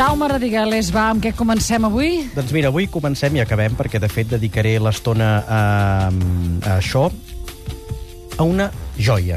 Jaume Radigales, va, amb què comencem avui? Doncs mira, avui comencem i acabem, perquè de fet dedicaré l'estona a, a això, a una joia.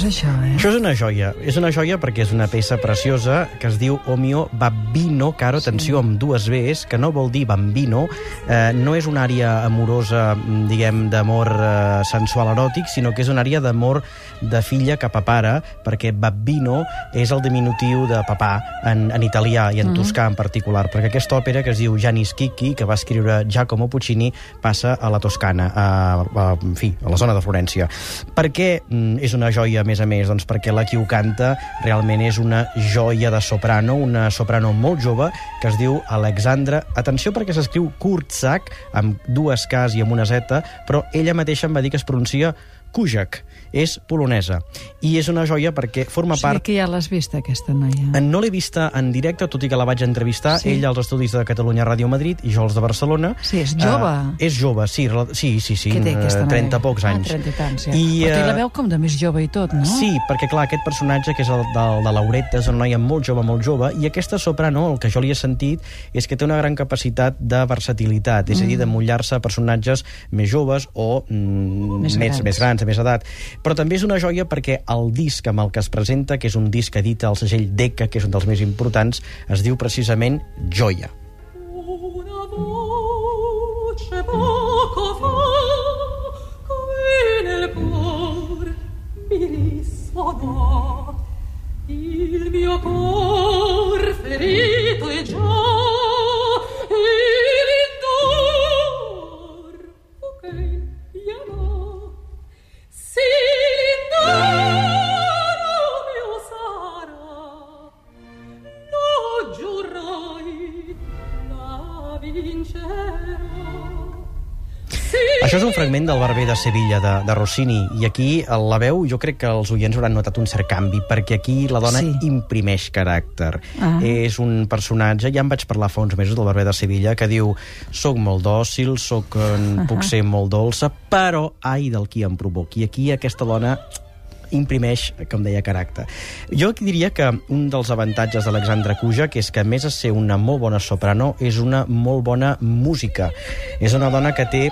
Preciós, això, eh? Això és una joia. És una joia perquè és una peça preciosa que es diu O mio babbino, caro, atenció, amb dues Bs, que no vol dir bambino, eh, no és una àrea amorosa, mm, diguem, d'amor eh, sensual eròtic, sinó que és una àrea d'amor de filla cap a pare, perquè babbino és el diminutiu de papà en, en italià i en mm -hmm. toscà en particular, perquè aquesta òpera que es diu Gianni Schicchi, que va escriure Giacomo Puccini, passa a la Toscana, a, a, en fi, a la zona de Florència. Per què mm, és una joia, més a més? Doncs perquè la qui ho canta realment és una joia de soprano, una soprano molt jove, que es diu Alexandra. Atenció perquè s'escriu Kurtzak, amb dues Ks i amb una Z, però ella mateixa em va dir que es pronuncia Kujak. És polonesa. I és una joia perquè forma O sigui part... que ja l'has vista, aquesta noia. No l'he vista en directe, tot i que la vaig entrevistar, Sí. ella als estudis de Catalunya Ràdio Madrid i jo als de Barcelona. Sí, és jove. Eh, és jove, sí, sí, sí, sí Què té aquesta eh, noia? 30 pocs anys. Ah, 30 i tants, ja. I, Però té la eh, veu com de més jove i tot, no? Sí, perquè clar, aquest personatge, que és el de, de Laureta, és una noia molt jove, molt jove, i aquesta soprano, el que jo li he sentit, és que té una gran capacitat de versatilitat, és a dir, de mullar-se a personatges més joves o mm, Més més, grans. més grans, de més edat. Però també és una joia perquè el disc amb el que es presenta, que és un disc que edita el segell Decca, que és un dels més importants, es diu precisament Joia. Això és un fragment del Barber de Sevilla, de, de Rossini, i aquí la veu, jo crec que els oients hauran notat un cert canvi, perquè aquí la dona Sí. imprimeix caràcter. Ah. És un personatge, ja en vaig parlar fa uns mesos del Barber de Sevilla, que diu soc molt dòcil, soc, uh puc ser molt dolça, però ai del qui em provoqui. Aquí aquesta dona imprimeix, com deia, caràcter. Jo diria que un dels avantatges d'Alexandra Cuja, que és que a més de ser una molt bona soprano, és una molt bona música. És una dona que té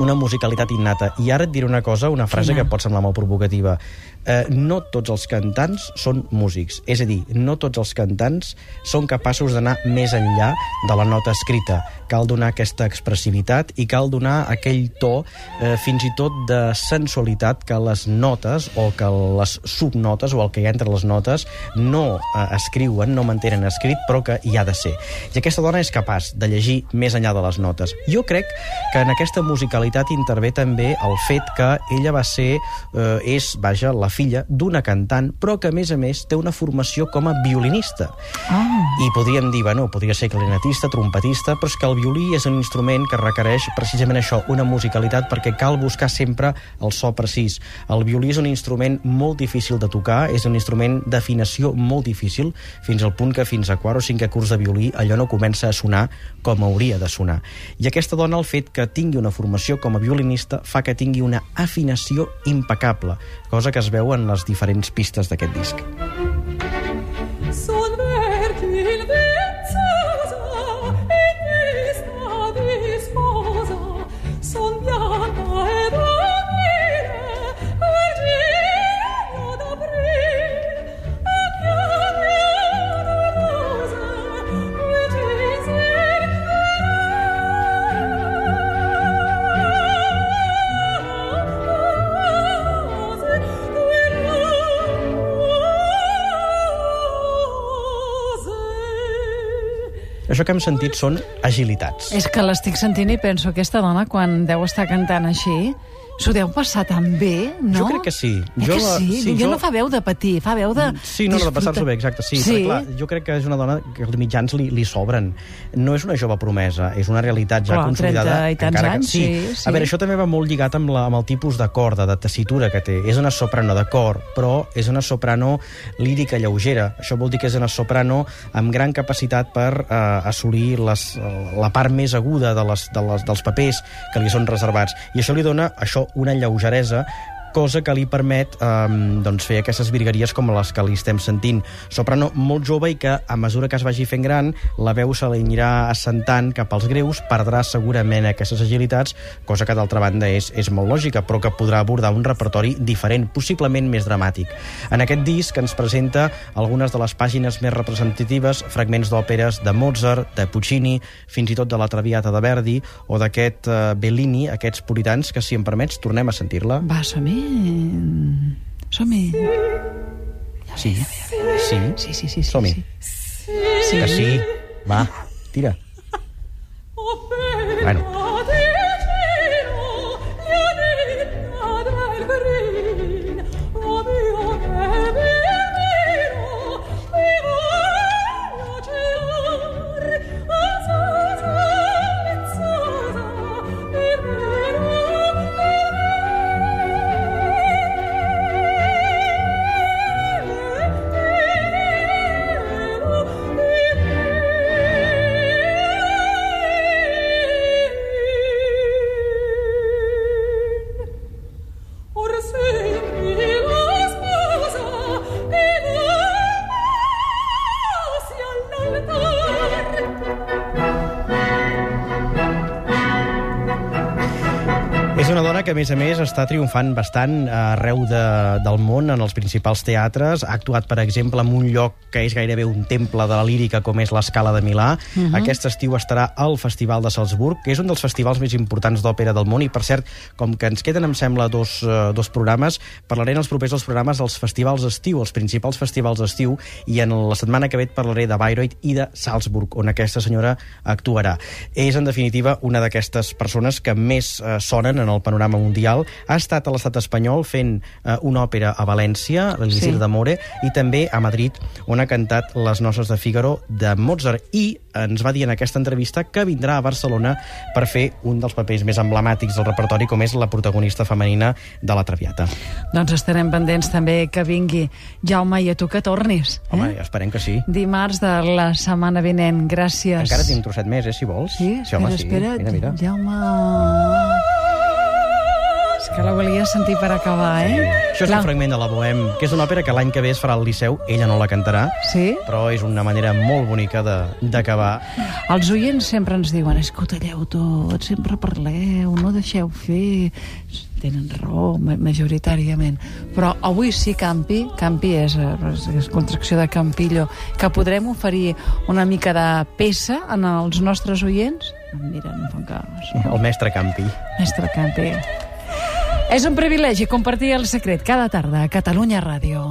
una musicalitat innata. I ara et diré una cosa, una frase Quina? que pot semblar molt provocativa. Eh, no tots els cantants són músics. És a dir, no tots els cantants són capaços d'anar més enllà de la nota escrita. Cal donar aquesta expressivitat i cal donar aquell to, eh, fins i tot de sensualitat, que les notes o que les subnotes o el que hi ha entre les notes no eh, escriuen, no mantenen escrit, però que hi ha de ser. I aquesta dona és capaç de llegir més enllà de les notes. Jo crec que en aquesta musicalitat intervé també el fet que ella va ser, eh, és, vaja, la filla d'una cantant, però que a més a més té una formació com a violinista. Ah, I podríem dir, bueno, podria ser clarinetista, trompetista, però és que el violí és un instrument que requereix precisament això, una musicalitat, perquè cal buscar sempre el so precís. El violí és un instrument molt difícil de tocar, és un instrument d'afinació molt difícil, fins al punt que fins a quart o cinquè curs de violí allò no comença a sonar com hauria de sonar. I aquesta dona, el fet que tingui una formació com a violinista, fa que tingui una afinació impecable, cosa que es veu en les diferents pistes d'aquest disc. Això que hem sentit són agilitats. és que l'estic sentint i penso aquesta dona, quan deu estar cantant així, S'ho deu passar tan bé, no? Jo crec que sí. Eh Jo que sí? sí, jo... jo- no fa veu de patir, fa veu de... Sí, no, no, de passar-s'ho bé, exacte, sí. Sí? Perquè, clar, jo crec que és una dona que els mitjans li, li sobren. No és una jove promesa, és una realitat ja Clar, consolidada. 30 i tants anys, que, sí, sí. A veure, això també va molt lligat amb, la, amb el tipus de corda, de tessitura que té. És una soprano de cor, però és una soprano lírica lleugera. Això vol dir que és una soprano amb gran capacitat per eh, assolir les, la part més aguda de les, de les, dels papers que li són reservats. I això li dona això una lleugeresa cosa que li permet eh, doncs fer aquestes virgueries com les que li estem sentint. Soprano molt jove i que, a mesura que es vagi fent gran, la veu se li assentant cap als greus, perdrà segurament aquestes agilitats, cosa que, d'altra banda, és, és molt lògica, però que podrà abordar un repertori diferent, possiblement més dramàtic. En aquest disc ens presenta algunes de les pàgines més representatives, fragments d'òperes de Mozart, de Puccini, fins i tot de la Traviata de Verdi, o d'aquest eh, Bellini, aquests puritans, que, si em permets, tornem a sentir-la. Va, som-hi. Sí. Sí. Sí, sí, sí. sí, Som-hi. sí. Que sí. Va, tira. Bueno. Que, a més a més, està triomfant bastant arreu de, del món, en els principals teatres. Ha actuat, per exemple, en un lloc que és gairebé un temple de la lírica, com és l'Escala de Milà. Uh -huh. Aquest estiu estarà al Festival de Salzburg, que és un dels festivals més importants d'òpera del món, i, per cert, com que ens queden, em sembla, dos, uh, dos programes, parlaré en els propers dels programes dels festivals d'estiu, els principals festivals d'estiu, i en la setmana que ve et parlaré de Bayreuth i de Salzburg, on aquesta senyora actuarà. És, en definitiva, una d'aquestes persones que més eh, sonen en el panorama mundial. Ha estat a l'estat espanyol fent eh, una òpera a València, l'Elisir Sí. de More, i també a Madrid, on ha cantat Les noces de Figaro de Mozart. I ens va dir en aquesta entrevista que vindrà a Barcelona per fer un dels papers més emblemàtics del repertori, com és la protagonista femenina de la Traviata. Doncs estarem pendents també que vingui. Jaume, i a tu que tornis. Eh? Home, esperem que sí. Dimarts de la setmana vinent. Gràcies. Encara tinc un trosset més, eh, si vols. Sí, espera, home, sí. espera. Mira, mira. Jaume... Que la volia sentir per acabar, eh? Això és un fragment de la Bohème, que és una òpera que l'any que ve es farà al Liceu. Ella no la cantarà, Sí? però és una manera molt bonica de- d'acabar. Els oients sempre ens diuen és que ho talleu tot, sempre parleu, no deixeu fer... Tenen raó, ma- majoritàriament. Però avui sí, Campi, Campi és, és, és contracció de Campillo, que podrem oferir una mica de peça en els nostres oients? Mira, no fan cas. El mestre Campi. Mestre Campi. És un privilegi compartir el secret cada tarda a Catalunya Ràdio.